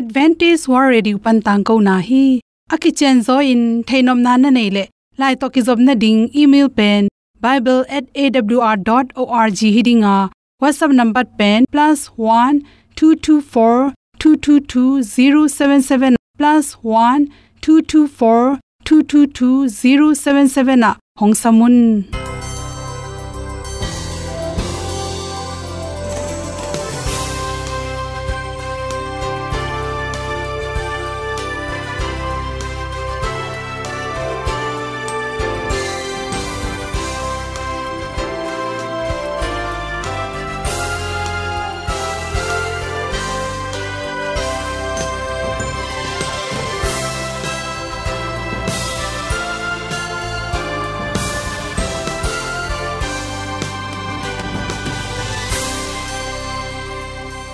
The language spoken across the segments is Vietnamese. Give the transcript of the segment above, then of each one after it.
advantage war ready pan tang ko na hi aki chen zo in thainom na na nei le. Lai to ki job na ding, email pen bible@awr.org a whatsapp number pen +1 224 222 077 +1 224 222 077 hong samun.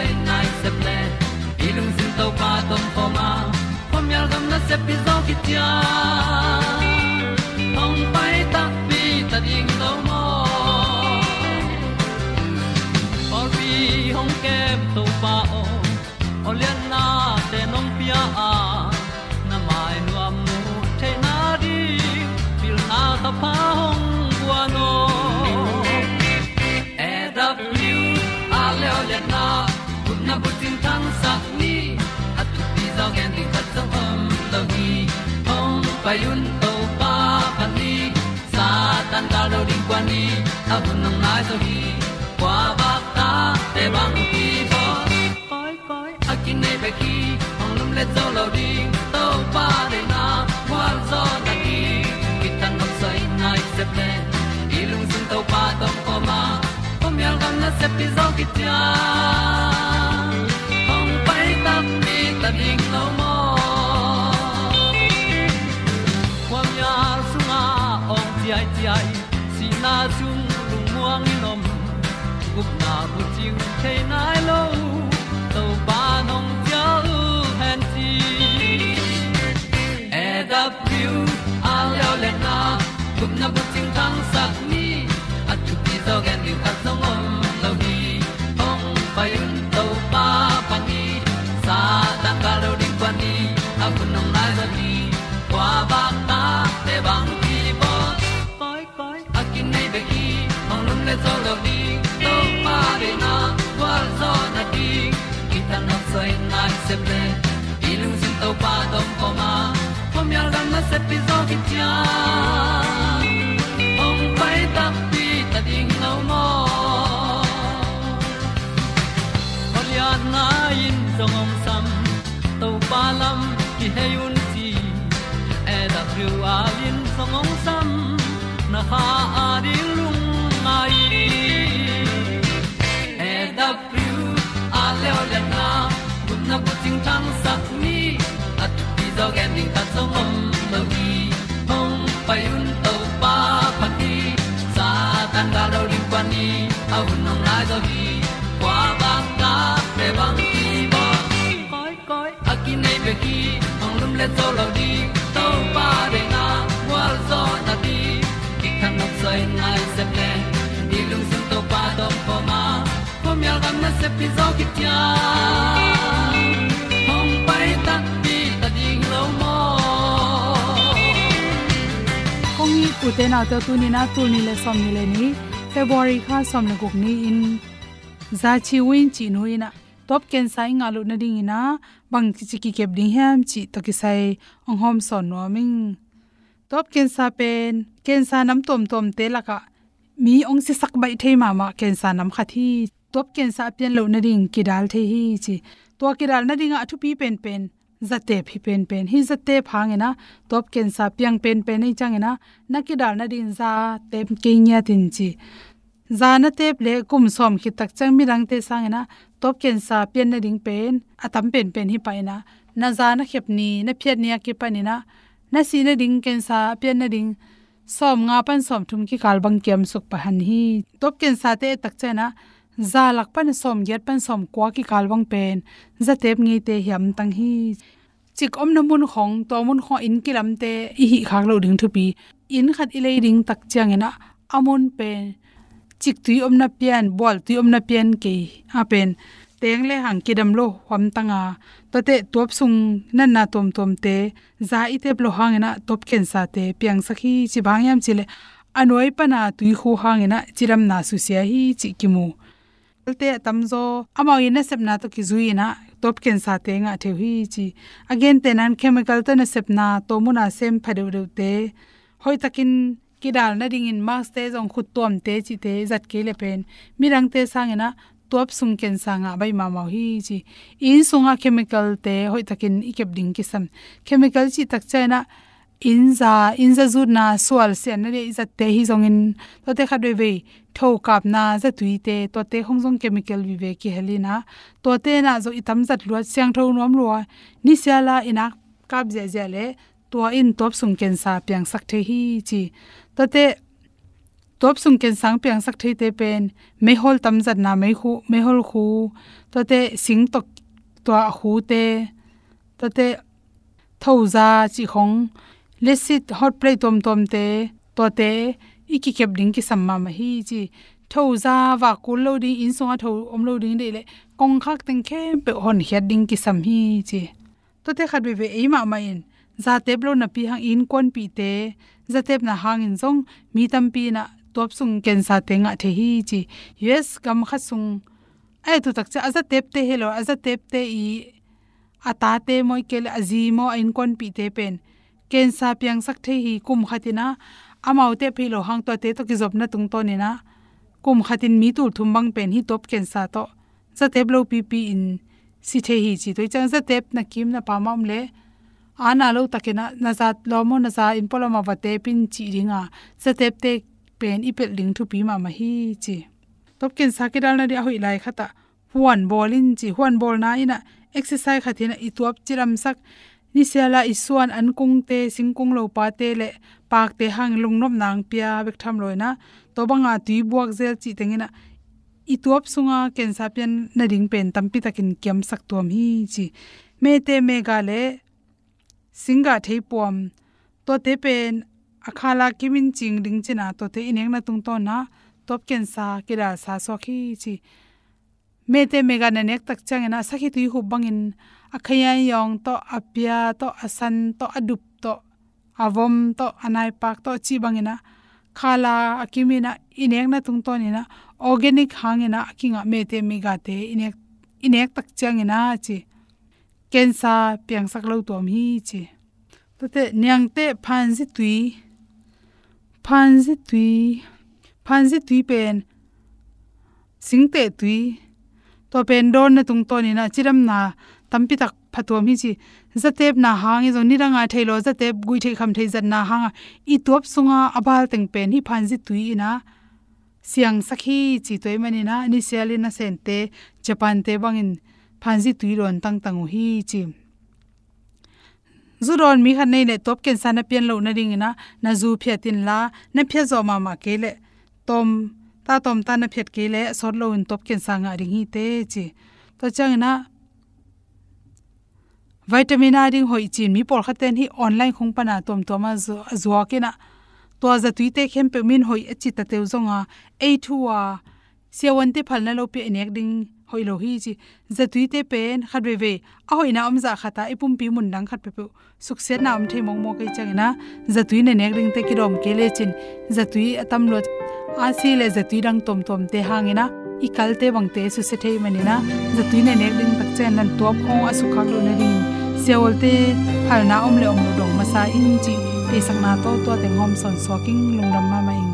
tan nai se ple ilung sin to pa tom pa ma pom yal gam na se pi zo ki tia hong to pa pan ni sa tan da lo ding kwan ni a bu nang mai so hi kwa ba ta te bang ki bo koi koi a kin nei be ki ong lum le zo lo ding to pa de na kwa zo ta ki ki tan nok sai nai se pe i lung sun to pa tom ko ma. Pom yal gam na se pi zo ki tia se pi zo ki tia ong pai ta pi ta ding lo mo Olian na in song om sam to pa lam ki hay un ti e da thru a lin song om sam na ha a di lung mai e da thru a le o na kun na bu ting tang ni at ti zo gen ding ta song om le zo lo di to pa de na wa zo na ti ki kan nok sai nai se ple ni lung sun to pa do po ma po mi al gam na se pi zo ki tia hong pai ta ti ta ding lo mo kong ni ku te na to tu ni na tu ni le som ni le ni. February kha som le guk ni in. Za chi win chi no ina top ken sai nga lu na ding ina, bang chi chi ki kep ding hem, chi to ki sai ong hom son no ming. Top ken sa pen, ken sa nam tom tom te la ka, mi ong si sak bai thei ma ma, ken sa nam kha thi. Top ken sa pen lo na ding ki dal the hi chi. To ki dal na ding a thu pi pen pen zate phi pen pen hi zate phang ena top ken sa piang pen pen nei chang ena na ki dal na din za tem ke nya tin chi. Za na te ple kum som khi tak chang mi rang te sang ena top ken sa pian na ding pen, atam pen pen hi pa na za na khep ni, na phet nia ki pa na si na ding ken sa pian na ding, som nga pan som thum ki kal bang kem suk pa han hi. Top ken sa te tak chena za lak pan som get pan som kwa ki kal bang pen, za tep ngi te hiam tang hi. Chik om na mun khong, to mun kho in ki te i hi khak lo ding thu pi, in khat i le ding tak chang ena, amun pen chik tui om na pian bol tui om na pian ke a pen. Teng le hang kidam lo hom tanga. To te top sung nan na tom tom te. Za i te blo hang na top ken sa te. Piang sakhi chi bang yam chile anoi pana tui khu hang na chiram na su sia hi chi kimu te tamzo amao ina sep na to ki zui na top ken sa te nga the hi chi. Again te nan chemical to na sep na to mu na sem phadu te. Hoi takin kidal na ding in max te jong khut tom te chi te zat ke le pen. Mirang te sang na top sung ken sanga bai ma ma hi chi. In sunga chemical te hoi takin ikep ding ki sam chemical chi tak chaina in za in za zu na swal se na re za te hi in. To te khat ve tho kap na za tui te, to te hong jong chemical vi ve ki helina to te na zo itam zat luat siang tho nom lo ni siala ina kap je je le to in top sung ken sa pyang sak the hi chi tate top sung ken sang piang sak thei te pen, me hol tam zat na me khu, me hol khu, tate sing tok to khu te, tate thau za chi khong, lesit hot play tom tom te, to te, iki kep ding ki samma ma hi chi thau za wa ku lo ding in songa thau om lo ding de le, kong khak teng khe pe hon hiat ding ki sam hi chi. To te khat be be e ma ma in za te na pi hang in kon pi te za tep na hang in zong, mi tam pi na top sung ken sa te nga the hi chi. Yes kam kha sung, ai tu tak cha aza tep te hello aza tep te i, ata te moi kel, azi mo in kon pi te pen. Ken sa piang sak the hi kum khatina amau te philo hang to te to ki job na tung to ni na. Kum khatin mi tu thum bang pen hi top ken sa to. Za tep lo pi pi in, si the hi chi to chang za tep na kim na pa mam le ana lo takena na lomo naza mo na in polama wa pin chi ringa. Satep te pen ipel ling thu pi ma ma hi chi. Top ken sakidal na ri hoi lai khata huan bolin chi, huan bol na ina. Exercise khathina ituap chiram sak. Ni sela isuan an kung te, singkung lo pa te le, pak te hang lungnop nang pia bek tham loina to banga tui buak zel chi tengina ituap sunga ken sapian na ring pen tampi takin kiam sak tuam hi chi. Me te me ga le singa thei pom to te pen akhala kimin ching ding china to te ineng na tung to na top ken sa kira sa so khi chi. Me te mega na nek tak chang na sa khi tu hu bangin akhaya yong to apya, to asan, to adup, to avom, to anai pak, to chi bangina khala akimina inek na tung to ni na organic hangena akinga me te mega te inek inek tak chang na chi kensa piang sak lo tom hi che to te nyang te phan ji tui. Phan ji tui. Phan ji tui pen. Sing te tui. To pen don na tung to ni na chiram na tampi tak phatom hi chi. Zatep na hang zo ni ranga thailo zatep gui thei kham thei zat na hang i top sunga abal teng pen hi phan ji tui ina siang sakhi chi toimani na. Ni selina sente japan te bangin phan tuiron tang tangu hi chi. Zuron mi khan nei le top ken sana pian lo na ring na na zu phya tin la, na phya zo ma ma ke le. Tom, ta tom ta na phet ke le sor lo in top ken sanga ring hi te chi. To chang na vitamin a ding hoi chin mi por khaten hi online khong pana tom to ma zo zo ke na. To za tuite khem pe min hoi achi ta teu zonga a thu wa sewon te phal na lo pe enek ding hoi lo hi chi za tui te pen khat ve. Ve a hoi na om za khata ipum pi mun dang khat pe. Pe suk se na om the mong mo kai chang na za tui ne nek ring te ki rom ke le chin. Za tui atam lo a si le za tui dang tom tom te hang ina i kal te bang te su se thei mani na za tui ne nek ring tak chen nan top khong su khak lo ne na ding seolte phalna na om le om lo dong ma sa in chi. Pe sakna to to teng hom son swaking lung ram ma ma in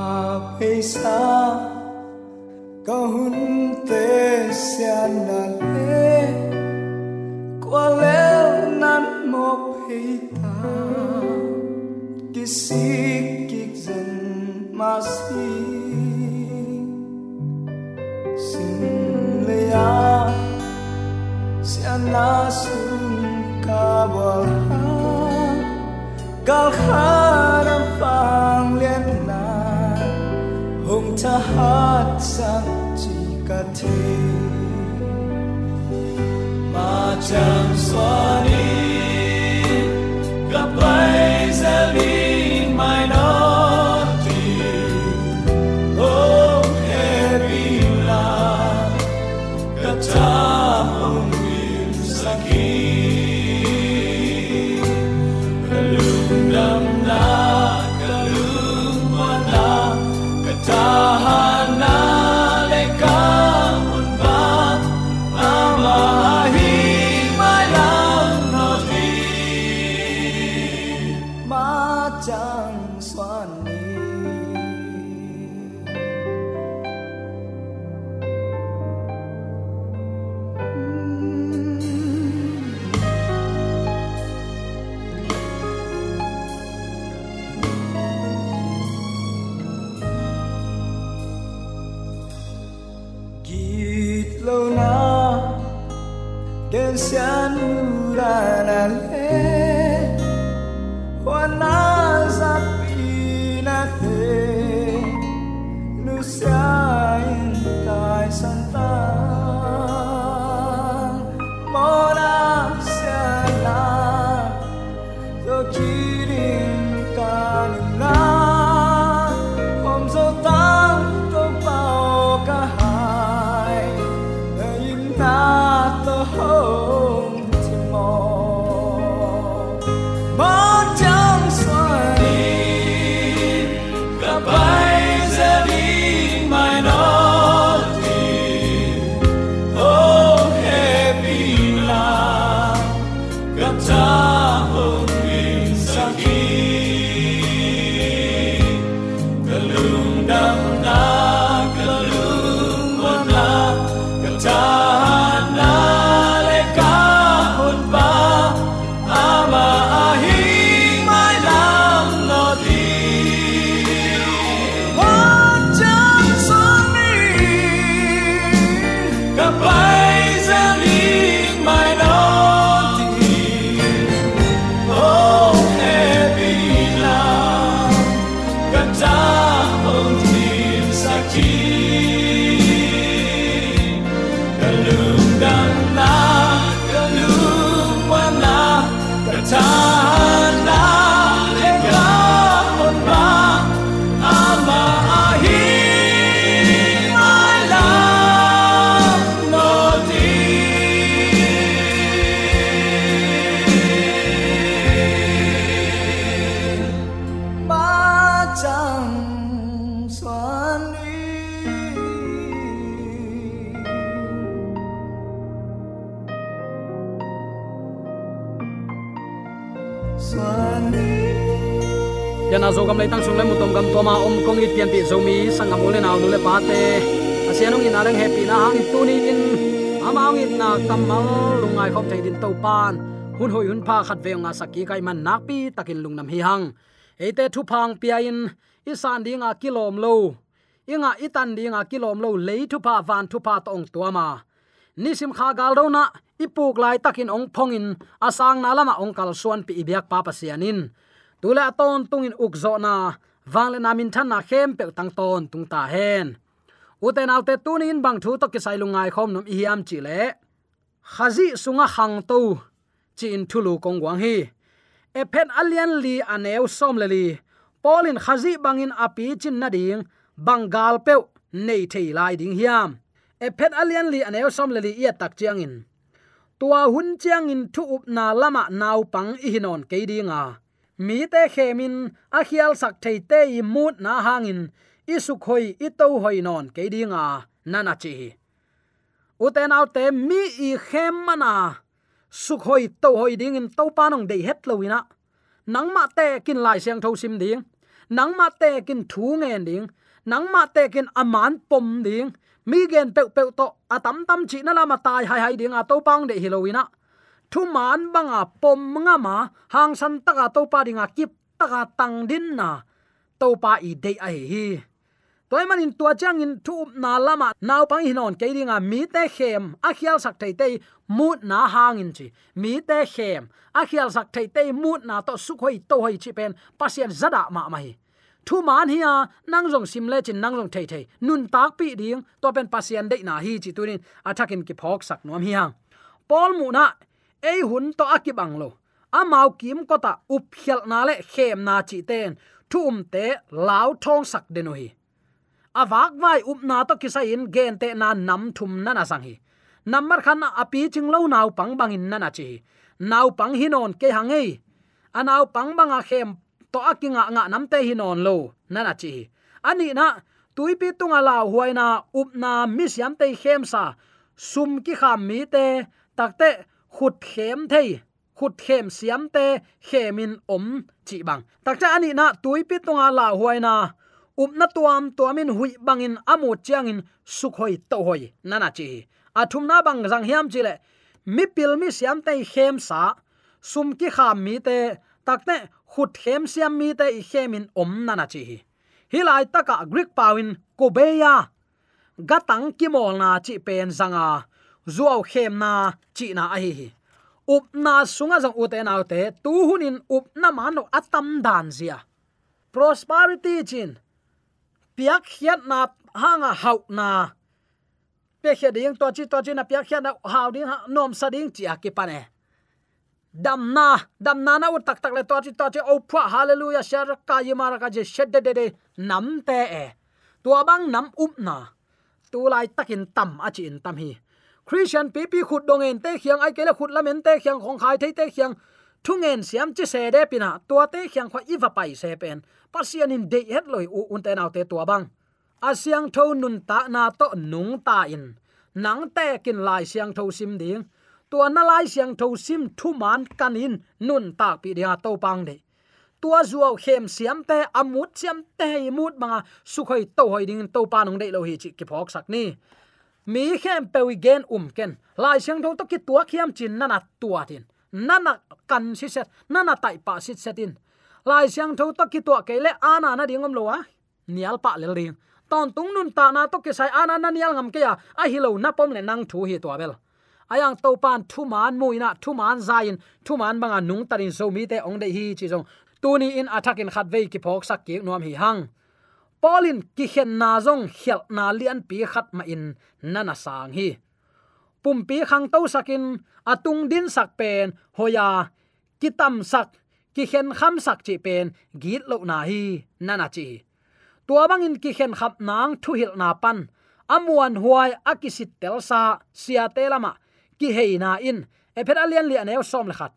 a pe sa kahun te sia na le qua leo nan mo peita. Kisik kik zen masi sin leya ya sia na sun ka bol Macam suami yana zo gam lai tang sung lai mutom gam toma om kong i pian pi zo mi sangam ole naw nule pa te asianong in arang happy na hang tu ni in. Amang in na lung lungai khop thei din to pan. Hun hoi hun pha khat ve nga saki kai man nak pi takin lungnam hi hang ate thu phang pia in isan dinga kilom lo inga itan dinga kilom lo le thu pha van thu pha tong tuama nisim kha gal do na ipuk lai takin ong phongin asang na lama ong kal suan pi ibyak pa pasianin tula ton tungin ukzo na wangle namin than na khem pe tang ton tung ta hen. Uten autte tunin bang thu to kisai lungai khom nom i hiam chi le khazi sunga hang to chi in thulu kong wang hi. Epen alian li aneu som le li. Polin khazi bangin api chin na ding bangal pe nei thei lai ding hiam. Epen alian li aneu som le li ia tak chiang in tua hun chiang in thu up na lama nau pang i hinon ke dinga mi te khemin a khial sak thei te i mut na hangin i su khoi i to hoi non ke dinga nana chi uten out te mi i khem mana. Su khoi to hoi ding in to panong dei het loina nangma te kin lai siang tho sim ding. Nangma te kin thu ngen ding. Nang ma tekin aman pom ding mi gen pe pe to atam tam chi na lama tai hai hai ding a to pang de hilowina thu man banga pom nga ma, hang san taka to pa dinga kip taka tang din na. To pa i de a hi toy manin tua chang in thu na lama naw pang hinon ke ringa mi te khem, a khial sak thei te mut na hang in chi. Mi te khem, a khial sak thei te mut na to su khoi to hoi chi pen, pasien zada ma mai thu man hi a, nang jong sim le chin nang jong thei thei. Nun tak pi ding, to pen pasien de na hi chi tunin athakin ki phok sak nom hi hang pol mu na, ei hun to akibang lo. Amau kim ko ta up khel na le khem na chi ten. Thum um te lao thong sak de no hi. Awak vai up na to kisa in gen te na nam thum na na sang hi. Number khan api ching lo nau pang bang in na na chi nau pang hinon ke hangei anaw pang banga khem to akinga nga namte hinon lo. Nana na chi. Ani na tuipi tunga la huaina upna mi siam te khem sa. Sum ki kham mi te takte khut khem thei. Khut khem siam te khemin om chi bang. Takta ani na tuipi tunga la huaina upna tuam tuamin hui bangin amu chiangin sukhoi to hoi. Nana chi. Athumna bang jang hiam chile mi pil mi siam te khem sa. Sum ki kham mi te takte khut khem siam mi te khemin om nana chi hi. Hilai taka greek pawin kobeya. Gatang kimol na chi pen zanga. Zuaw khem na chi na a hi up na sunga jang ute na te tu hunin up na mano atam dan zia. Prosperity chin. Piak hiat na hanga hau na. Pe khia ding to chi to chi na piak hiat na hau ding nom sa ding chi a ki pa ne. Dam na damna na ut tak tak le to chi to chi o phwa hallelujah shar ka yimara ka je shed de de de nam te e tua bang nam up na tu lai takin tam a chi in tam hi christian pi pi khut dong en te khiang ai ke le khut lamen te khiang khong khai te te khiang thungen siam chi se de pina tua te khiang kho iwa pai se pen pasian in de het loi u un te nau te tua bang asyang tho nun ta na to nung ta in nang te kin lai siang tho sim ding tua na lai siang tho sim thu man kanin nun tak pi dia to pang de. Tua zuaw khem siam te, amut siam te mut manga sukhoi to hoi ding to pa nong de lo hi chi ki phok sak ni. Mi khem pe wi gen um ken. Lai siang tho to ki tua khiam chin na na tua tin. Na na kan si set na na tai pa si setin lai siang tho to ki tua ke le ana na dingom lo wa nial pa le ring ton tung nun ta na to ki sai ana na nial ngam ke ya. A hi lo na pom le nang thu hi to bel ayang to pan thu man muina thu man zain thu man banga nung tarin so mi te ong de hi chi jong tuni in attack in khat ve ki phok sak ki nuam hi hang. Polin ki khen na zong khel na lian pi khat ma in nana sang hi. Pum pi khang to sakin atung din sak pen, hoya kitam sak, ki khen kham sak chi pen, git lo na hi, nana chi. Tua bangin ki khen khap nang thu hil na pan. Amuan huai akisit telsa sia telama ki heina in. Ephet alian li anew som le khat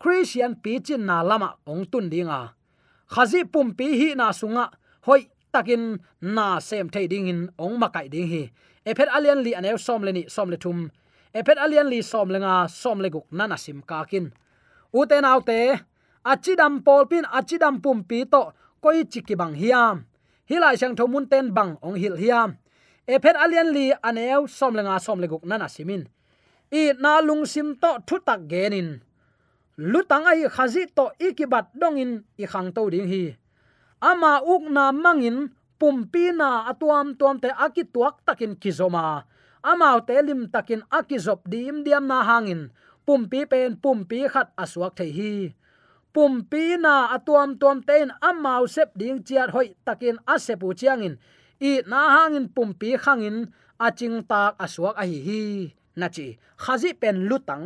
christian pi chin na lama ong tun dinga. Khazi pum pi hi na sunga. Hoi, takin na sem thei ding in ong makai ding hi. Ephet alian li anew som le ni, som le thum. Ephet alian li som le nga, som le guk nana sim ka kin. Uten autte achidam polpin achidam pum pi to, koi chiki bang hiam. Hilai sang thomun ten bang ong hil hiam. Ephet alian li anew som le nga, som le guk nana simin i na lung sim to thu tak genin lutang ai khazi to ikibat dongin i khang to ding hi. Ama uk na mangin pumpi na atuam tuam te aki tuak takin kizoma amau te lim takin aki zop dim diam na hangin pumpi pen pumpi khat aswak thei hi. Pumpi na atuam tuam ten amau sep ding chiat hoi takin asepu chiangin i na hangin pumpi khangin aching tak aswak a hi hi na chi khazi pen lutang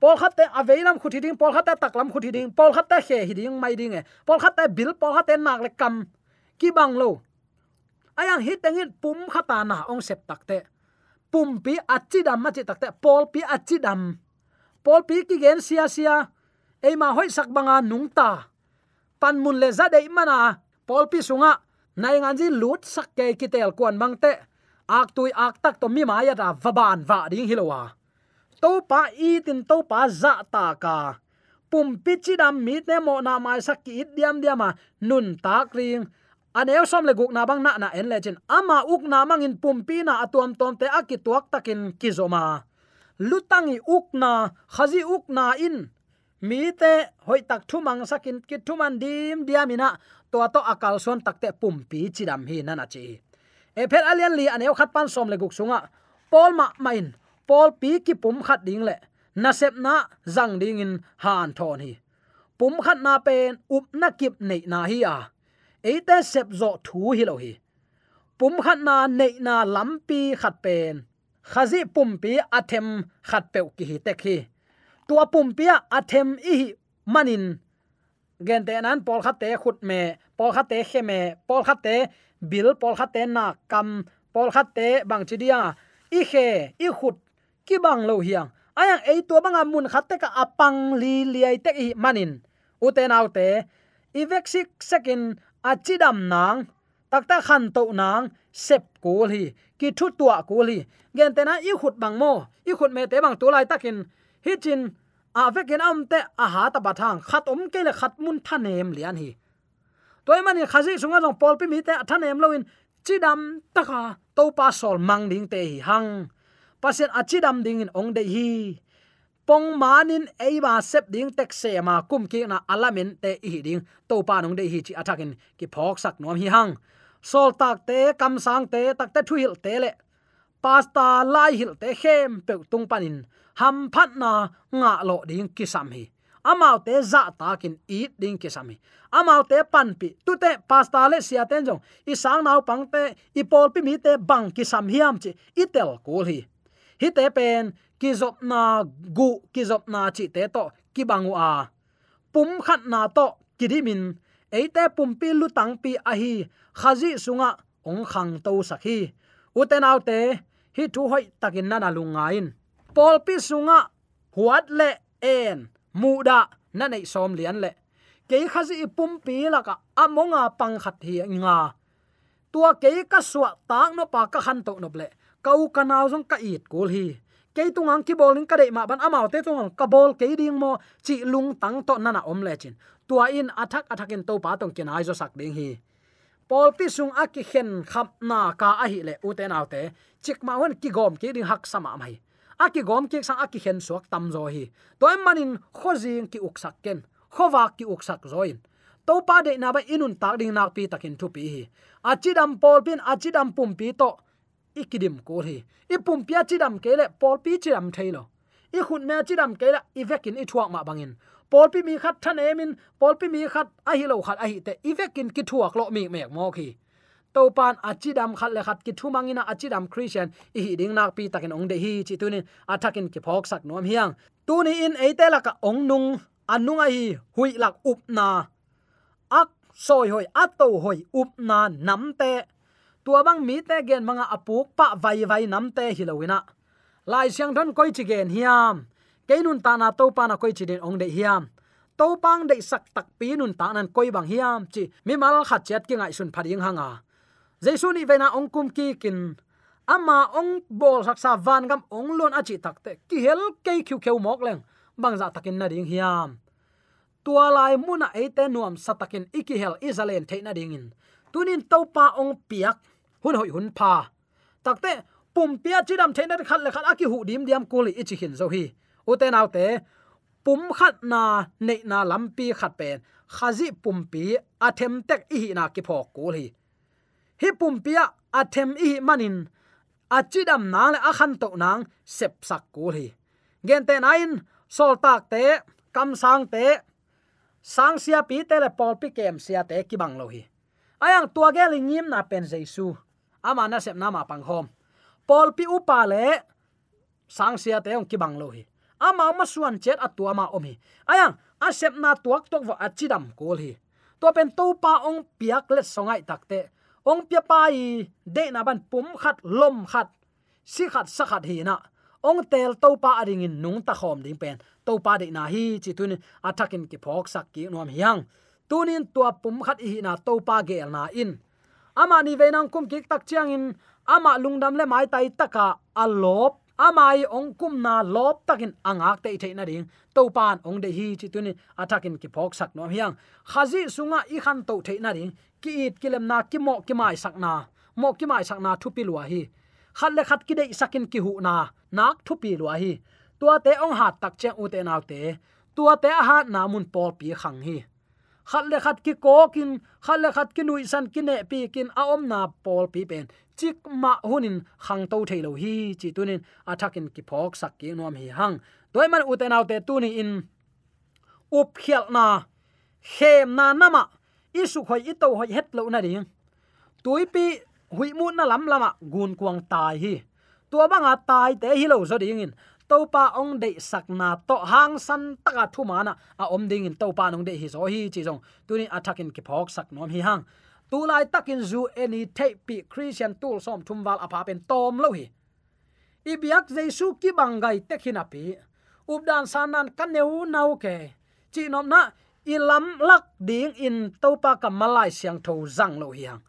pol khatte aveilam khuthi ding pol khatte taklam khuthi ding pol khatte he hi ding mai ding e pol khatte bil pol khatte nak le kam ki bang lo, ayang hi tengin pum khata na ong sep takte, pum pi achi dam ma chi takte pol pi achi dam pol pi ki gen sia sia ei ma hoi sak banga nung ta, pan mun le za dei mana pol pi sunga, nai ngan ji lut sak ke ki tel kwan bang te ak tui ak tak to mi ma ya da vaban va ding hilowa to pa i tin to pa za ta ka. Pum pi chi dam mi te mo na mai sak ki diam diam ma nun tak ring. Aneu som le guk na bang na na en le chen ama uk na mang in pumpi na atuam tom te akituak takin kizoma lutangi uk na khazi uk na in. Mi te hoi tak thu mang sakin ki thu man dim diamina to to akal son takte pumpi chidam hi nana chi e phet alian li aneu khat pan som le guk sunga pol ma main pol pi ki pum khat ding le na sep na zang ding in han thon hi pum khat na pen up na kip nei na hi a eite sep zo thu hi lo hi pum khat na nei na lampi khat pen khazi pum pi athem khat pe ki hi tek hi tua pum pia athem i manin gen te nan pol khat te khut me pol khat te khe me pol khat te bil pol kha te na kam pol kha te bang chidia i khe i khut ki bang lo hiang ayang ei to banga mun kha te ka apang li li ai te i manin. U te nau te i vek sik sekin achidam nang takta khan to nang sep kul hi ki thu tua kul hi gen te na i khut bang mo i khut me te bang tu lai takin. Hi chin, a vekin am te a ha ta bathang khat om ke le khat mun thanem lian hi toy mani khazi sunga long pol pi mi te thanem loin chidam taka à, to pa sol mang ding te hi hang pasien achidam à, ding in ong de hi pong manin eiba sep ding tek se ma kum ki na alamin te hi ding to pa nong de hi chi athakin ki phok sak nom hi hang sol tak te kam sang te tak te thuil te le pasta lai hil te khem pe tung panin ham phat na nga lo ding ki sam hi amau te za dạ takin eat ding ki sam hi amau te pan pi tu te pasta le sia ten jong i sang nau pang te i pol pi mi te bang ki sam hiam chi. I tel kul hi. Hi te pen ki zop na gu ki zop na chi te to ki bangu a. Pum khat na to kidimin eite pum pi lu tang pi a hi. Khazi sunga, ong khang to sakhi uten autte hi thu hoi takin nana lungain pol pi sunga, huat le en. Muda na nei som lian le ke khazi pum pi la ka amonga pang khat hi nga tua ke ka suwa tang no pa ka khan to no ble kau kanao jong ka it kul hi. Ke tungang ki bowling ka dei ma ban amau te tung ka bol ke ding mo, chi lung tang to nana om le chin. Tua in athak athakin to pa tong ken ai zo sak ding hi. Pol pi sung a ki khen khap na ka a hi le u te nau te. Chik ma hon ki gom ki ding hak sama mai a ki gom ki sang a ki khen suak tam zo hi. Toy manin khozing ki uk sak ken khowa ki uksak zoin. To pa de na ba inun tak ding nak pi takin thu pi hi. Achidam pol pin, achidam pum pi to ikidim ko hi. Ipum pia chidam kele pol pi chidam thailo. I khun me chidam kele i vekin i thuak ma bangin. Pol pi mi khat than emin pol pi mi khat a hi lo khat a hi te, i vekin ki thuak lo mi mek mo khi to pan achidam khat le khat ki thu mangina achidam christian, i hi ding nak pi takin ong de hi chi tunin athakin ki phok sak nom hiang. Tuni in eite la ka ong nung anunga hi hui lak up na. Ak soi hoi ato hoi up na namte tua bang mi te gen manga apuk pa vai vai nam te hilowina. Lai siang don koi chi gen hiam. Keinun ta na to pa na koi chi den ong de hiam. To pang de sak tak pi nun ta nan koi bang hiam chi mi mal khat chat ki ngai sun phading hanga. Jaisu ni vena ong kum ki kin. Ama ong bol sak sa van gam ong lon achi takte ki hel ke khu kheu mok leng bang za takin na ding hiam. Tua lai muna ate nuam satakin ikihel izalen theina dingin tunin topa ong piak, hun hoi hun pa takte pum pia chidam theina khat le khat aki hu dim diam kuli ichi hin zo hi. Uten autte pum khat na, nei na lampi khat pen khazi pum pi athem tek i na ki phok kul hi hi pum pia athem i manin. Achidam nang le akhan to nang, sep sak kul hi gen te nain sol tak te, kam sang te, sang sia pi te le pol pi kem sia te ki bang lo hi ayang tua ge lingim na pen jesu. Ama na sep na ma pang hom. Pol pi upa le, sang sia te ong ki bang lo hi ama ma suan chet atua ma omi ayang, a sep na tuak tok wa achidam kol hi. To pen to pa ong piak le songai takte ong pia pai de na ban pum khat, lom khat, si khat, sa khat hi na ong tel to pa ading in nung ta khom ding pen. To pa de na hi chi tun atakin ki phok sak ki nom hiang. Tunin tua pum khat hi na to pa gel na in. Ama ni ve nang kum ki tak chiang in. Ama lungdam le mai tai taka alop amai ong kum na lop takin angak te the na ding. To pan ong de hi chi tunin atakin ki phok sak no hiang. Khazi sunga i khan to the na ding. Ki it kilem na ki mo ki mai sak na. Mo ki mai sak na thu pi lua hi khat le khat ki dei sakin ki hu na. Nak thu pi lua hi. Tua te ong hat tak che u te nào te. Tua te ha na mun pol pi khang hi. Khat le khat ki ko kin khat le khat ki nui san ki ne pi kin a om na pol pi pen. Chik ma hunin khang to thailo hi, chi tunin athakin ki phok sak ki nom hi hang. Toy man uten autte tuni in. Up khial na. Khem na nama. Isu khoi itau to hoi het lo na ding. Tuipi hui mu na lam lama gun kuang tai hi. Tua banga tai te hi lo zo ding in to pa ong de sak na to hang san taka thu mana a om ding in to pa nong de hi zo hi chi jong tuni attacking ki phok sak nom hi hang. Tu lai takin zu any tape pi christian tool som thumwal apa à, pen tom lo hi. Ibiak jesu ki bangai tekhina pi. Updan sanan kaneu nau ke chi nom na ilam lak ding in topa kamalai siang tho zang lo hi hang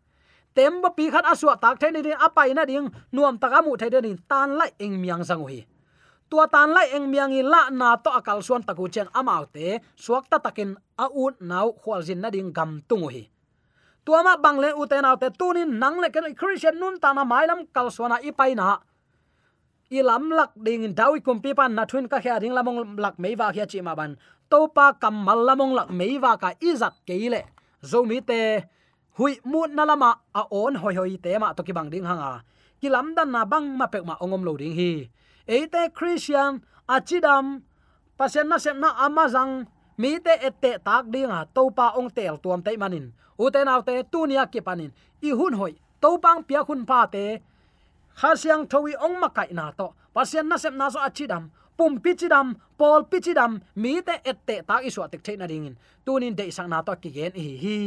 temba pi khat aswa tak the ni apai na ding, nuam takamu the de tan lai eng miang sang hi tua tan lai eng miang i la na to akal suan taku chen amau te, suak ta takin a ut nau khwal jin na ding gam tungu hi tua ma bang le uten au te, tunin nang le ken christian nun ta na mailam kal suana i pai na. I lam lak ding in dawi kum pi pan na thun ka kha ring lamong lak mei wa kha chi ma ban. To pa kam mal lamong lak mei wa ka izat keile zo te hui mut na lama a on à, hoi hoi te ma to ki bang ding hanga ki lam dan na bang ma pek ma ongom lo ding hi. Eite christian achidam pasen na sem na amazang mi te ette tak dinga to pa ong tel tuam te manin u te naw te tunia ki panin à i hun hoi to pang pia hun pa te khasiang thowi ong ma kai na to. Pasen na sem à na so achidam pum pichidam pol pichidam mi te ette tak isu atik theina ringin tunin de sang na to ki gen hi hi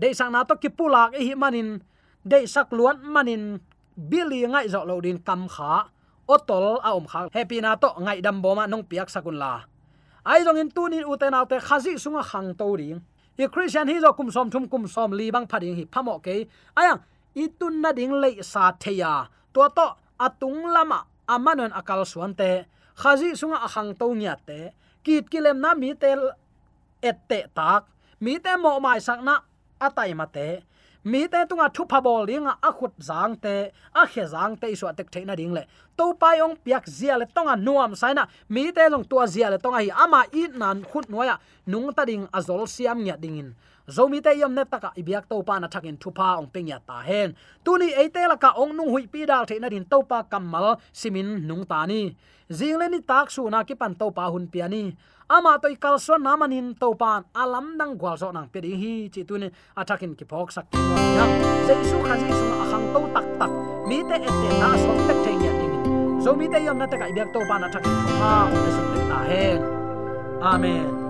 de sang na to ki pulak hi manin de sak luan manin bili ngai zo lo din kam kha otol a à om kha happy na to ngai dam boma nong piak sakun la. Ai jong in tunin uten autte khazi sunga à khang to ring i christian hi zo kum som thum kum som li bang phading hi phamo ke ayang i à, tun na ding le sa theya to to atung lama amanon akal suante khazi sunga akhang to nya te kit kilem na mi tel ette tak mi te mo mai sak na atai mate mi te tunga thu pha bol linga a khut zang te, a khe zang te isu tek theina ding le. To pai ong piak zia le tonga nuam saina mi te long tua zia le tonga hi ama i nan khut noya nung ta ding azol siam nya dingin zomi te yom ne taka ibyak to pa na thakin thupa ong pengya ta hen tuni eite la ka ong nung hui pi dal theina din to pa kamal simin nung ta ni jingle ni tak su na ki pan to pa hun piani ama toy kalson namanin topan alam dang gwal so nang pedi hi chi tuni ni atakin ki phok sak ya jaisu khazi a akhang to tak tak mi te ette na so tek te ya ni zomi te yom na te kai biak to pan atakin ha na sum te ta hen amen.